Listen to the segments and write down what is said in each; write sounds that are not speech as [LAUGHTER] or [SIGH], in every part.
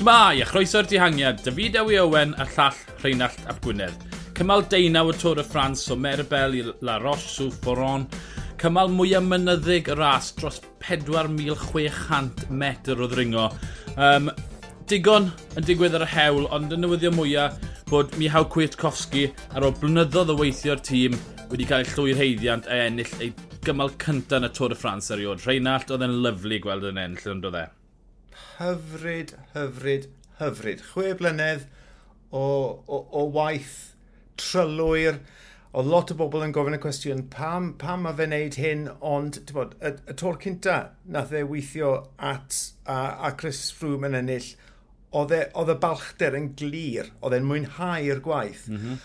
Shmai a chroeso'r dihangiad, David Ewi Owen a llall Rheinald Ap Gwynedd. Cymal deunaw y Tôr y Ffrans o Merbel i La Roche-sw Foron. Cymal mwyaf mynyddig y ras dros 4,600 metr o ddringo. Um, digon yn digwydd ar y hewl, ond yn newyddion mwyaf bod Michał Kwiatkowski ar ôl blynyddoedd o weithio'r tîm wedi cael ei llwy'r heiddiant a ennill ei gymal cyntaf yn y Tôr y Ffrans erioed. Rheinald, oedd e'n lyflu gweld yn ennill yn doedd e hyfryd, hyfryd, hyfryd. Chwe blynedd o, o, o waith trylwyr. O lot o bobl yn gofyn y cwestiwn pam, pam mae fe wneud hyn, ond bod, y, y tor cynta nath e weithio at a, a Chris Froome yn ennill, oedd e, y balchder yn glir, oedd e'n mwynhau'r gwaith. Mm -hmm.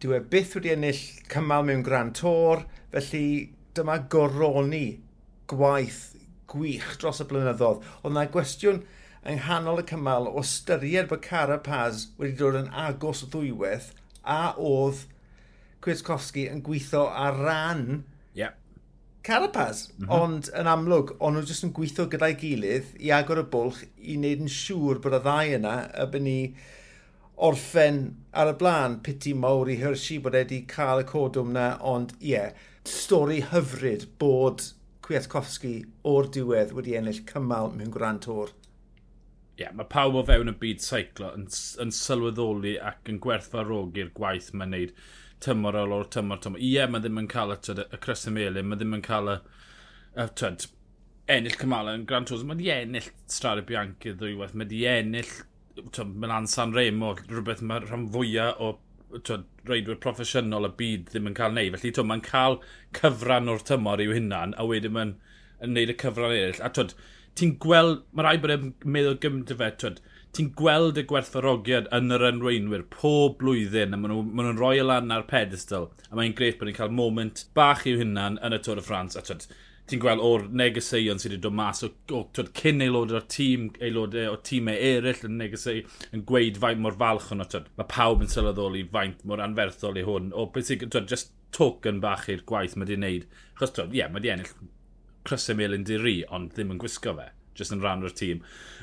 Dwi e byth wedi ennill cymal mewn gran tor, felly dyma goroni gwaith gwych dros y blynyddoedd. Oedd yna gwestiwn yng nghanol y cymal o styried bod Carapaz wedi dod yn agos ddwywedd a oedd Kwiatkowski yn gweithio ar ran yep. Carapaz. Mm -hmm. Ond yn amlwg, ond nhw jyst yn gweithio gyda'i gilydd i agor y bwlch i wneud yn siŵr bod y ddau yna y byn ni orffen ar y blaen piti mawr i Hershey bod wedi cael y codwm yna, ond ie, yeah, stori hyfryd bod Kwiatkowski o'r diwedd wedi ennill cymal mewn Grand Tour. Ie, yeah, mae pawb o fewn y byd seiclo yn, yn sylweddoli ac yn gwerthfarogi'r gwaith mae'n neud tymor ar ôl tymor tymor. Ie, mae ddim yn cael y, tyd, y cresymelu, mae ddim yn cael y, y tyd, ennill cymalau yn Grand Tours. Mae wedi ennill Strade Bianchi ddwywaith, mae wedi ennill Milan San Remo, rhywbeth mae rhan fwyaf o reidwyr proffesiynol y byd ddim yn cael neud. Felly mae'n cael cyfran o'r tymor i'w hunan, a wedyn mae'n yn neud y cyfran eraill. A twyd, ti'n gweld, mae rai bod e'n meddwl gymryd fe, twyd, ti'n gweld y gwerthfarogiad yn yr enweinwyr pob blwyddyn, a maen nhw'n ma nhw roi lan ar pedestal, a mae'n gret bod ni'n cael moment bach i'w hunan yn y Tôr y Ffrans, a twyd, ti'n gweld o'r negeseuon sydd wedi dod mas o, o twyd, cyn aelod o'r tîm, aelodau e, o tîmau eraill yn negeseu yn gweud faint mor falch hwnnw. Twyd, mae pawb yn sylweddoli faint mor anferthol i hwn. O, beth sy'n, twyd, just token bach i'r gwaith mae wedi'i wneud. Chos, twyd, ie, yeah, mae wedi ennill crysau melyn di ri, ond ddim yn gwisgo fe just yn rhan o'r tîm.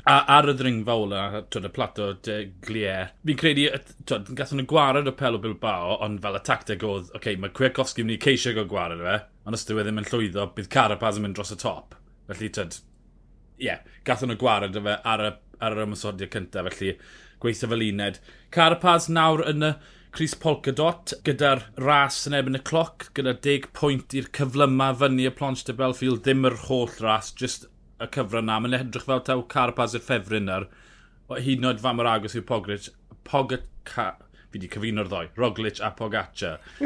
A ar y ddringfa ola, twyd, y plato de Glier, fi'n credu, twyd, gathen nhw gwared o Pelo Bilbao, ond fel y tacteg oedd, oce, okay, mae Kwiatkowski mynd i ceisio go gwared fe, ond os dyw e ddim yn llwyddo, bydd Carapaz yn mynd dros y top. Felly, tyd, ie, yeah, gathon nhw gwared fe ar y, ar yr ymwysodiad cyntaf, felly gweithio fel uned. Carapaz nawr yn y Chris Polkadot gyda'r ras yn ebyn y cloc, gyda 10 pwynt i'r cyflyma fyny y plonch de Belfield, ddim yr holl ras, just y cyfran na. Mae'n edrych fel taw Carapaz i'r ffefryn ar, hyd yn oed fam yr agos i'r Pogric. Pogat fi wedi cyfuno'r ddoi, Roglic a Pogacar. [LAUGHS] y,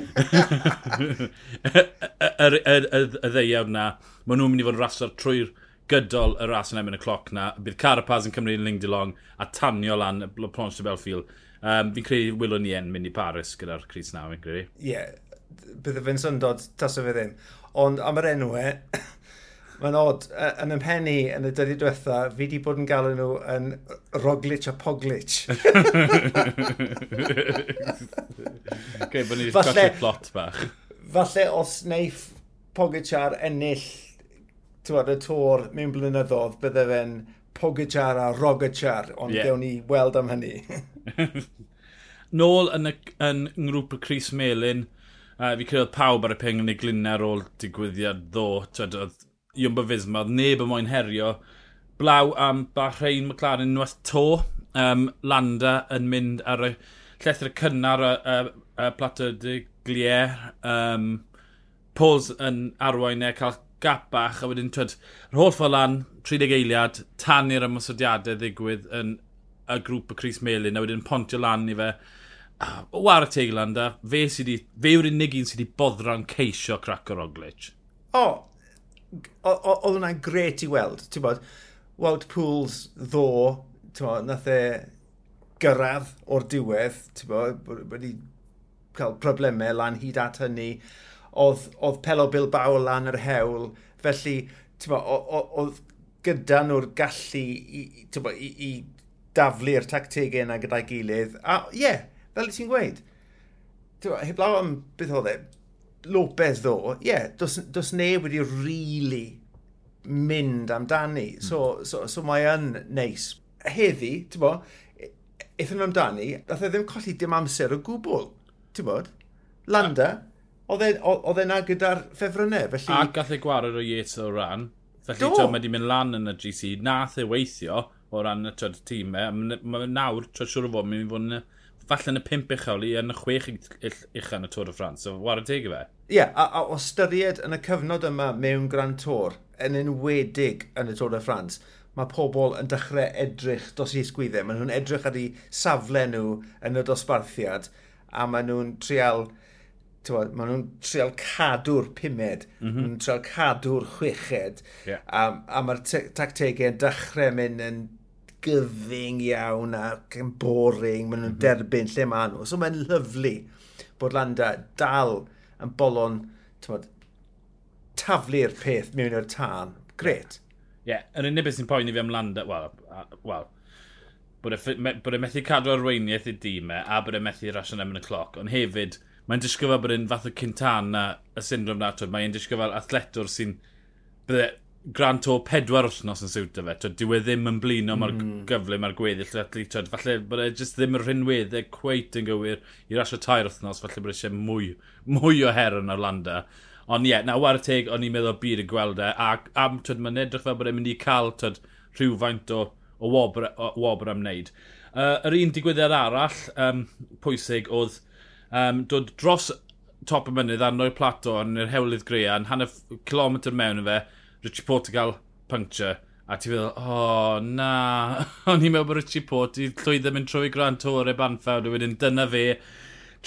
y, ddeiawd na, maen nhw'n mynd i fod yn raso'r trwy'r gydol y ras yn emyn y cloc na. Bydd Carapaz yn cymryd yn Ling Dilong a tanio lan y Plonge de Belfield. Um, fi'n credu wylwn ni en mynd i Paris gyda'r Cris na, fi'n credu. Ie, yeah. bydde fe'n syndod tas o fe ddim. Ond am yr enw e, Mae'n od, yn ym mhen i, yn y dyddi diwetha, fi wedi bod yn galw nhw yn Roglic a Poglic. okay, bod ni'n falle, plot bach. Falle os neif Pogacar ennill tywed, y tor mewn blynyddoedd, bydde fe'n Pogacar a Rogacar, ond yeah. gewn ni weld am hynny. [LAUGHS] Nôl yn, y, yn ngrwp y Cris Melin, uh, fi credu pawb ar y peng yn ei glunio ar ôl digwyddiad ddo. Tyd, oedd Iwmba Fisma, oedd neb yn moyn herio. Blaw am Bahrein McLaren unwaith to. Um, Landa yn mynd ar y llethr cynnar y, y, y plato de Glier. Um, Pauls yn arwain e, cael gap bach, a wedyn, twyd, yr holl ffordd lan, 30 eiliad, tanu'r ymwysodiadau ddigwydd yn y grŵp y Cris Melin, a wedyn pontio lan i fe. O ar y teiglan da, fe, sy di, fe yw'r unig un sydd wedi boddran ceisio Craco Roglic. O, oh, oedd hwnna'n gret i weld, ti'n bod, Wout Pools ddo, ti'n bod, nath e gyrraedd o'r diwedd, ti'n bod, wedi cael problemau lan hyd at hynny, oedd, oedd Pelo Bilbao lan yr hewl, felly, ti'n bod, oedd gyda nhw'r gallu i, bod, i, i daflu'r tactegau yna gyda'i gilydd, a ie, yeah, fel ti'n gweud, ti'n bod, heblaw am beth oedd e, Lopez ddo, ie, yeah, dos, dos neb wedi rili really mynd amdani. Mm. So, so, so mae yn neis. Heddi, ti'n bo, e, eithon nhw amdani, dath e ddim colli dim amser o gwbl, ti'n bod? Landa, e, oedd e na gyda'r ffefrynnau, felly... A gath e gwared o Yates o ran, felly Do. mae wedi mynd lan yn y GC, nath e weithio o ran y tîmau, e. mae nawr, trwy'n siŵr o fod, mae'n mynd i fod yn falle yn y pimp uchel i yn y chwech uchel yn y Tôr y Ffrans, so war y teg i fe. Ie, yeah, a, a o styried yn y cyfnod yma mewn Grand Tôr, yn enwedig yn y Tôr y Ffrans, mae pobl yn dechrau edrych dos i sgwyddau. Maen nhw'n edrych ar ei safle nhw yn y dosbarthiad a maen nhw'n trial Tywod, maen nhw'n trial cadw'r pumed, mm mhm. -hmm. maen nhw'n trial cadw'r chweched, yeah. a, a mae'r tactegau yn dechrau mynd yn gyfing iawn ac yn boring, maen nhw'n mm -hmm. derbyn lle maen nhw. So mae'n lyflu bod Landa dal yn bolon taflu'r peth mewn i'r tân. Gret. Ie, yeah. yn unig beth sy'n poeni fi am Landa, wel, well, bod e methu cadw arweiniaeth i dîmau e, a bod e methu rasio'n yn y cloc, ond hefyd, mae'n disgyfo bod e'n fath o Cintana, y syndrom na, mae'n disgyfo athletwr sy'n, bydde, Grand Tour pedwar wythnos yn siwta fe. Twyd, dyw e ddim yn blino mae'r mm. gyfle, mae'r gweddill. Atli, twyd, falle bod e jyst ddim yn rhinweddau cweit yn gywir i rasio tair wythnos. Falle bod eisiau mwy, mwy o her yn Orlando. Ond ie, yeah, na war teg, o'n i'n meddwl byd y gweld e. A a twyd, mae'n edrych fel bod e'n mynd i cael twyd, rhywfaint o, o wobr, o, wobr am wneud. Uh, yr un digwyddiad arall um, pwysig oedd um, dod dros top y mynydd arno'r plato yn yr hewlydd grean, hanner kilometr mewn yn fe, Richie Port gael puncture, a ti'n feddwl, o oh, na, [LAUGHS] o'n i'n meddwl bod Richie Port i llwyddo mynd trwy Grand Tour e banffawd, wedyn dyna fe,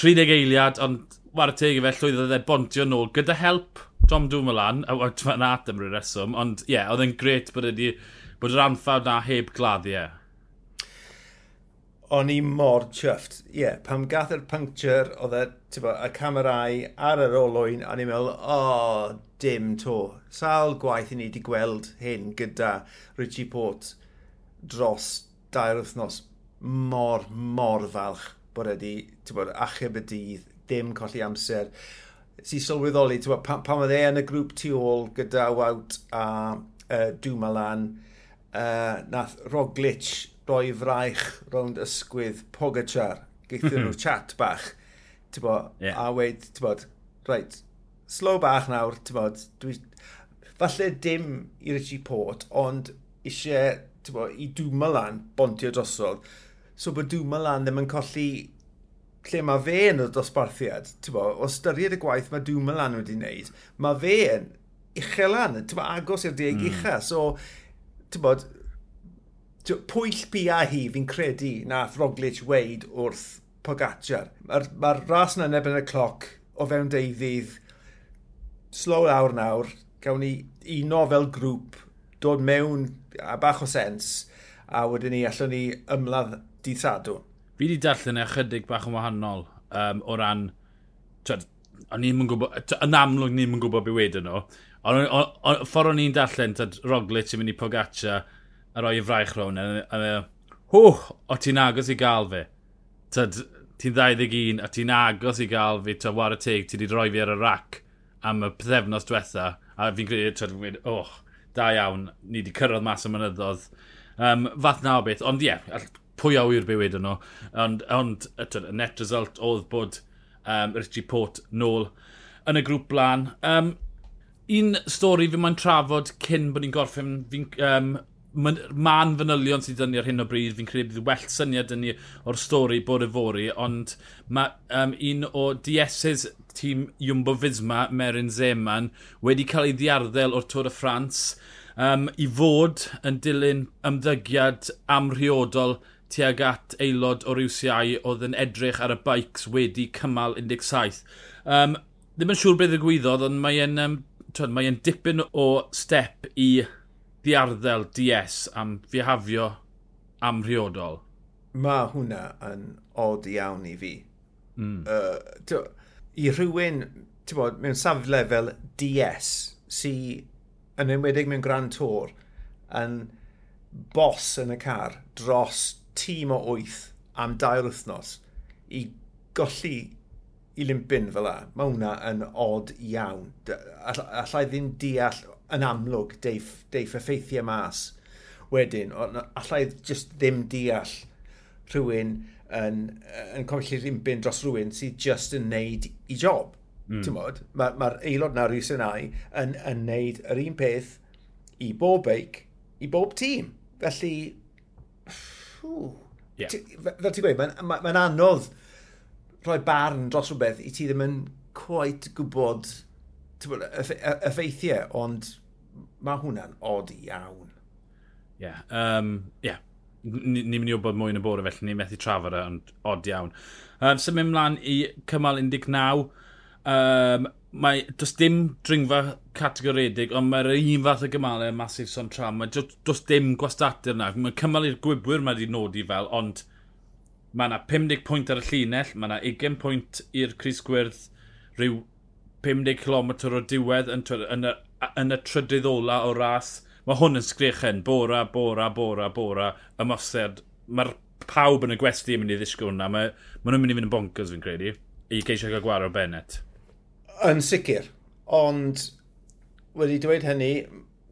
30 eiliad, ond war y teg i fe llwyddo dde bontio nôl gyda help Tom Dumoulin, a wawt fan at am ryw reswm, ond ie, yeah, oedd e'n gret bod e ydi bod yr anffawd na heb gladdiau. O'n i mor chyfft, ie, yeah, pam gath yr puncture, oedd e, y camerau ar yr olwyn, a ni'n meddwl, o, oh, dim to. Sal gwaith i ni wedi gweld hyn gyda Richie Port dros dair wythnos mor, mor falch bod wedi bod, achub y dydd, dim colli amser. Si sylweddoli, bod, pan, pan oedd e yn y grŵp tu ôl gyda Wout a uh, Dumalan, uh, nath Roglic roi fraich rownd ysgwydd Pogacar, geithio [LAUGHS] nhw chat bach, bo, yeah. a wedi, bod, reit, slow bach nawr, ti'n bod, dwi, falle dim i Richie Port, ond eisiau, ti'n bod, i Dwmalan bontio drosodd, so bod Dwmalan ddim yn colli lle mae fe yn y dosbarthiad, ti'n bod, o styried y gwaith mae Dwmalan wedi wneud, mae fe yn uchelan, ti'n bod, agos i'r deg mm. ucha, so, ti'n bod, pwyll bia hi fi'n credu nath Roglic weid wrth Pogacar. Mae'r ma ras yna yn y cloc o fewn deuddydd, slow lawr nawr, gawn ni uno fel grŵp, dod mewn a bach o sens, a wedyn ni allwn ni ymladd dydd sadwn. Fi wedi darllen ychydig bach yn wahanol um, o ran... Twed, o'n i'n gwybod, yn amlwg ni'n gwybod beth wedyn nhw. Ond ffordd o'n i'n darllen, tad Roglic yn mynd i Pogaccia a roi y fraich rown, a, a, hwch, o ti'n agos i gael fe. Tad, ti'n 21 a ti'n agos i gael fi, ta war y teg, ti wedi roi fi ar y rac am y pethefnos diwetha, a fi'n credu, twyd, oh, da iawn, ni wedi cyrraedd mas y mynyddodd. Um, fath na o beth, ond ie, yeah, pwy a wyr be wedyn nhw. Ond, ond y net result oedd bod um, Richie Port nôl yn y grŵp blaen. Um, un stori fi mae'n trafod cyn bod ni'n gorffen, fi'n um, man fanylion sydd dynnu ar hyn o bryd, fi'n credu bydd well syniad dynnu o'r stori bod y fori, ond mae um, un o DS's tîm Jumbo Fisma, Merin Zeman, wedi cael ei ddiarddel o'r Tôr y Ffrans um, i fod yn dilyn ymddygiad amrhiodol tuag at aelod o'r UCI oedd yn edrych ar y bikes wedi cymal 17. Um, ddim yn siŵr beth y gwyddodd, ond mae'n um, mae dipyn o step i ddiarddel DS am fihafio amrhiodol? Mae hwnna yn od iawn i fi. Mm. Uh, to, I rhywun, ti'n bod, mewn safle fel DS, sy yn enwedig mewn Grand Tour, yn bos yn y car dros tîm o wyth am dair wythnos i golli i limpin fel la. Mae hwnna yn od iawn. Allai ddim deall yn amlwg deiff, deiff effeithiau mas wedyn, ond allai just ddim deall rhywun yn, yn colli'r imbyn dros rhywun sydd just yn neud i job. Mm. Mae'r ma, aelod na nawr i Sinai yn, yn neud yr un peth i bob beic, i bob tîm. Felly, yeah. fel ti'n gweud, mae'n ma, ma anodd rhoi barn dros rhywbeth i ti ddim yn quite gwybod E- effeithiau, ond mae hwnna'n od iawn. Ie, yeah, um, yeah. ni'n mynd i wybod mwy yn y bore felly, ni'n methu trafod e, ond od iawn. Um, so mynd mlaen i cymal 19, um, mae, does dim dringfa categoredig, ond mae'r un fath o gymalau masif son tram, mae does, does dim gwastadur yna. Mae cymal i'r gwybwyr mae wedi nodi fel, ond mae yna 50 pwynt ar y llinell, mae yna 20 pwynt i'r Cris Gwyrdd, rhyw 50 km o diwedd yn, yn, y, yn y trydydd ola o ras. Mae hwn yn sgrichen, bora, bora, bora, bora, ymosod. Mae'r pawb yn y gwesti yn mynd i ddisgwyl hwnna. Mae, mae nhw'n mynd i fynd yn bonkers fi'n credu, i geisio cael gwario Bennett. Yn sicr, ond wedi dweud hynny,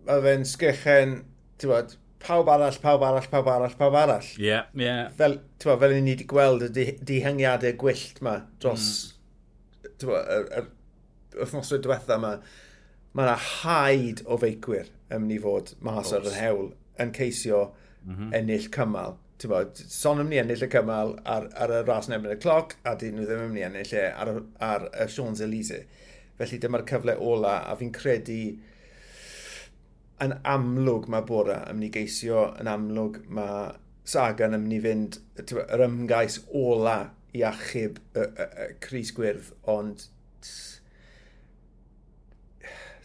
mae fe'n sgrichen, ti'n bod, pawb arall, pawb arall, pawb arall, pawb arall. Ie, yeah, ie. Yeah. Fel, ti'n fel ni wedi gweld y dihyngiadau gwyllt ma dros, mm. ti'n wythnosau diwetha yma, mae yna haid o feicwyr yn mynd i fod mas ar yr hewl yn ceisio mm -hmm. ennill cymal. Bod, son yn mynd ennill y cymal ar, ar y ras yn y cloc, a dyn nhw ddim yn mynd i ennill e ar, ar y Champs-Élysées. Felly dyma'r cyfle ola, a fi'n credu yn amlwg mae Bora yn mynd i geisio, yn amlwg mae Sagan yn mynd i fynd yr ymgais ola i achub y, y, y, y Cris Gwyrdd, ond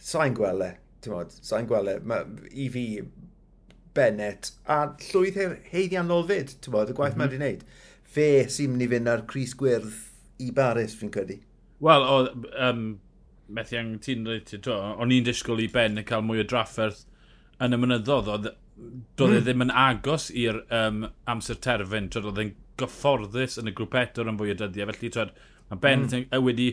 sa'n gwele, ti'n modd, sa'n gwele, ma, i fi Bennett a llwydd he, fyd, ti'n modd, y gwaith mm mhm. -hmm. mae'n wedi wneud. Fe sy'n mynd i fynd ar Cris Gwyrdd i Baris, fi'n credu. Wel, o, um, methu angen ti'n dweud, o'n i'n disgwyl i Ben yn cael mwy o drafferth yn y mynyddodd, oedd doedd e hmm. ddim yn agos i'r um, amser terfyn, oedd e'n gyfforddus yn y grwpetwr yn fwy o dyddiau, felly twyd, mae Ben mm. wedi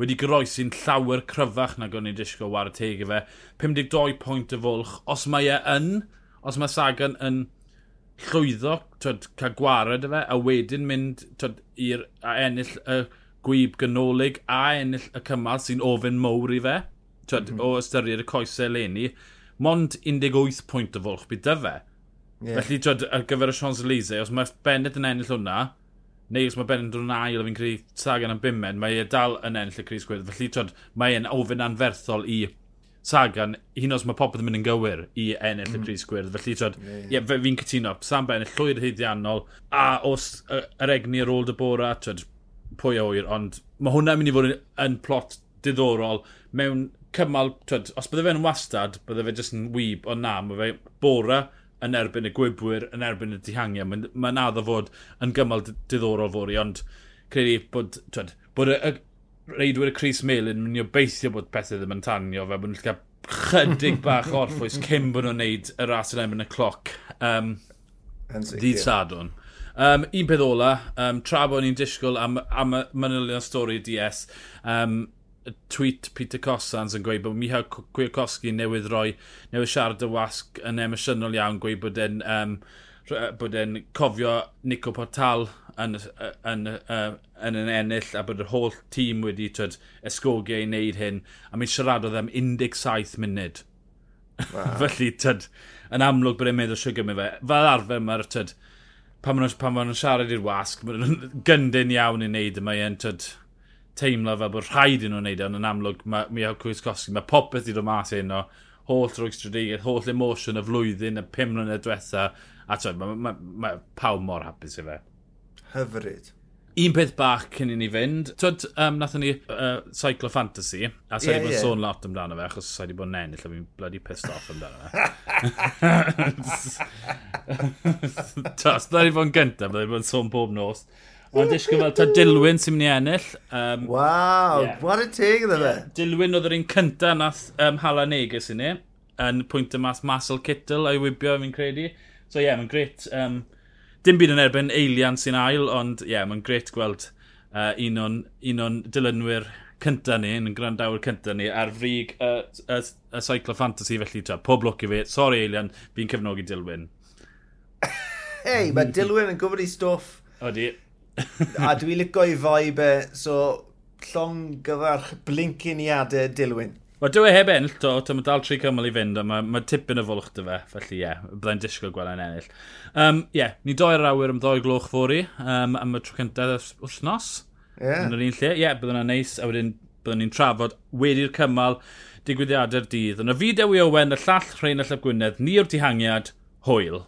wedi groesi'n llawer cryfach nag o'n i'n disgwyl war y teg i fe. 52 pwynt y fwlch. Os mae e yn, os mae Sagan yn llwyddo twyd, cael gwared y fe, a wedyn mynd i'r ennill y gwyb gynolig a ennill y cymal sy'n ofyn mowr i fe, twyd, mm -hmm. o ystyried y coesau leni, mond 18 pwynt y fwlch bydd dy fe. Yeah. Felly, twyd, ar gyfer y Champs-Élysées, os mae Bennett yn ennill hwnna, neu os mae Ben yn dod yn ail, a fi'n credu Sagan yn bimed, mae e dal yn ennill y Cris Gwyrdd. Felly, twyd, mae e'n ofyn anferthol i Sagan, hyn os mae popeth yn mynd yn gywir i ennill mm. y Cris Gwyrdd. Felly, twyd, yeah, yeah. yeah, fi'n cytuno, Sam Ben, llwyr heiddiannol, a os yr egni ar ôl dy bora, twyd, pwy o oer, ond mae hwnna'n mynd i fod yn plot diddorol mewn cymal, twyd, os bydde fe'n wastad, bydde fe jyst yn wyb, ond na, mae fe bora, yn erbyn y gwybwyr, yn erbyn y dihangiau. Mae'n ma addo fod yn gymal diddorol fori, ond credu bod, twed, bod y, y reidwyr y Cris Melin yn mynd i obeithio bod pethau ddim yn tanio fe, bod nhw'n cael chydig [LAUGHS] bach orffwys cyn bod nhw'n neud y ras yn erbyn y cloc. Um, Dydd Sadwn. Um, un peth ola, um, tra bod ni'n disgwyl am, am y manylion stori DS, um, tweet Peter Cossans yn gweud bod Michał Kwiatkowski newydd roi, newydd siarad y wasg yn emosiynol iawn, gweud bod e'n um, bod e'n cofio Nico Portal yn, yn, yn, yn, yn ennill a bod yr holl tîm wedi twyd esgogio i wneud hyn a mi'n siaradodd am 17 munud. Wow. [LAUGHS] Felly, tyd, yn amlwg bod e'n meddwl siw gymryd fe. Fel arfer mae'r tyd, pan maen nhw'n siarad i'r wasg, mae'n [LAUGHS] gyndyn iawn i wneud y mae e'n tyd, teimlo fel bod rhaid i nhw'n neud e, ond yn amlwg mae Michał Kwiatkowski, mae popeth i ddod mas un o holl drwy stradegaeth, holl emosiwn y flwyddyn, y pum mlynedd diwetha, a tyd, mae ma, ma, pawb mor hapus i fe. Hyfryd. Un peth bach cyn i ni fynd, twyd, um, nathon ni uh, Cyclo Fantasy, a sa'i yeah, bod yeah. sôn lot amdano fe, achos sa'i di bod yn ennill, a fi'n bloody pissed off amdano fe. Tas, bydda'i bod yn gyntaf, bydda'i bod yn sôn bob nos. Ond disgwyl fel ta Dilwyn sy'n mynd i ennill. Um, Waw, yeah. what a teg iddo fe. Dilwyn oedd yr un cynta nath um, hala neges i ni, yn pwynt y mas Masel Cytl a'i wybio fi'n credu. So ie, yeah, mae'n gret. Um, dim byd yn erbyn eilian sy'n ail, ond ie, yeah, mae'n gret gweld uh, un o'n, un o'n dilynwyr cynta ni, yn grandawr cynta ni, ar frig y uh, uh, uh, Cyclo Fantasy felly ta. Pob lwc i fi, sori Eilian, fi'n cefnogi Dilwyn. Hei, mae Dilwyn yn gwybod i stwff. Odi a dwi'n licio i vibe e, so llong gyfarch blinciniadau Dilwyn. Wel, dwi e heb ennill to, to mae dal tri cymal i fynd, a mae, mae tipyn y fwlwch dy fe, felly ie, yeah, byddai'n disgwyl gweld yn ennill. Ie, um, yeah, ni doi'r awyr am ddoi gloch fori, um, am y tro cyntaf wrthnos. Ie. Yeah. Yn yr un lle, ie, yeah, byddai'n neis, a wedyn byddwn ni'n trafod wedi'r cymal digwyddiadau'r dydd. Ond y fideo i Owen, y llall rhain Rheinald Llap Gwynedd, ni o'r dihangiad, hwyl.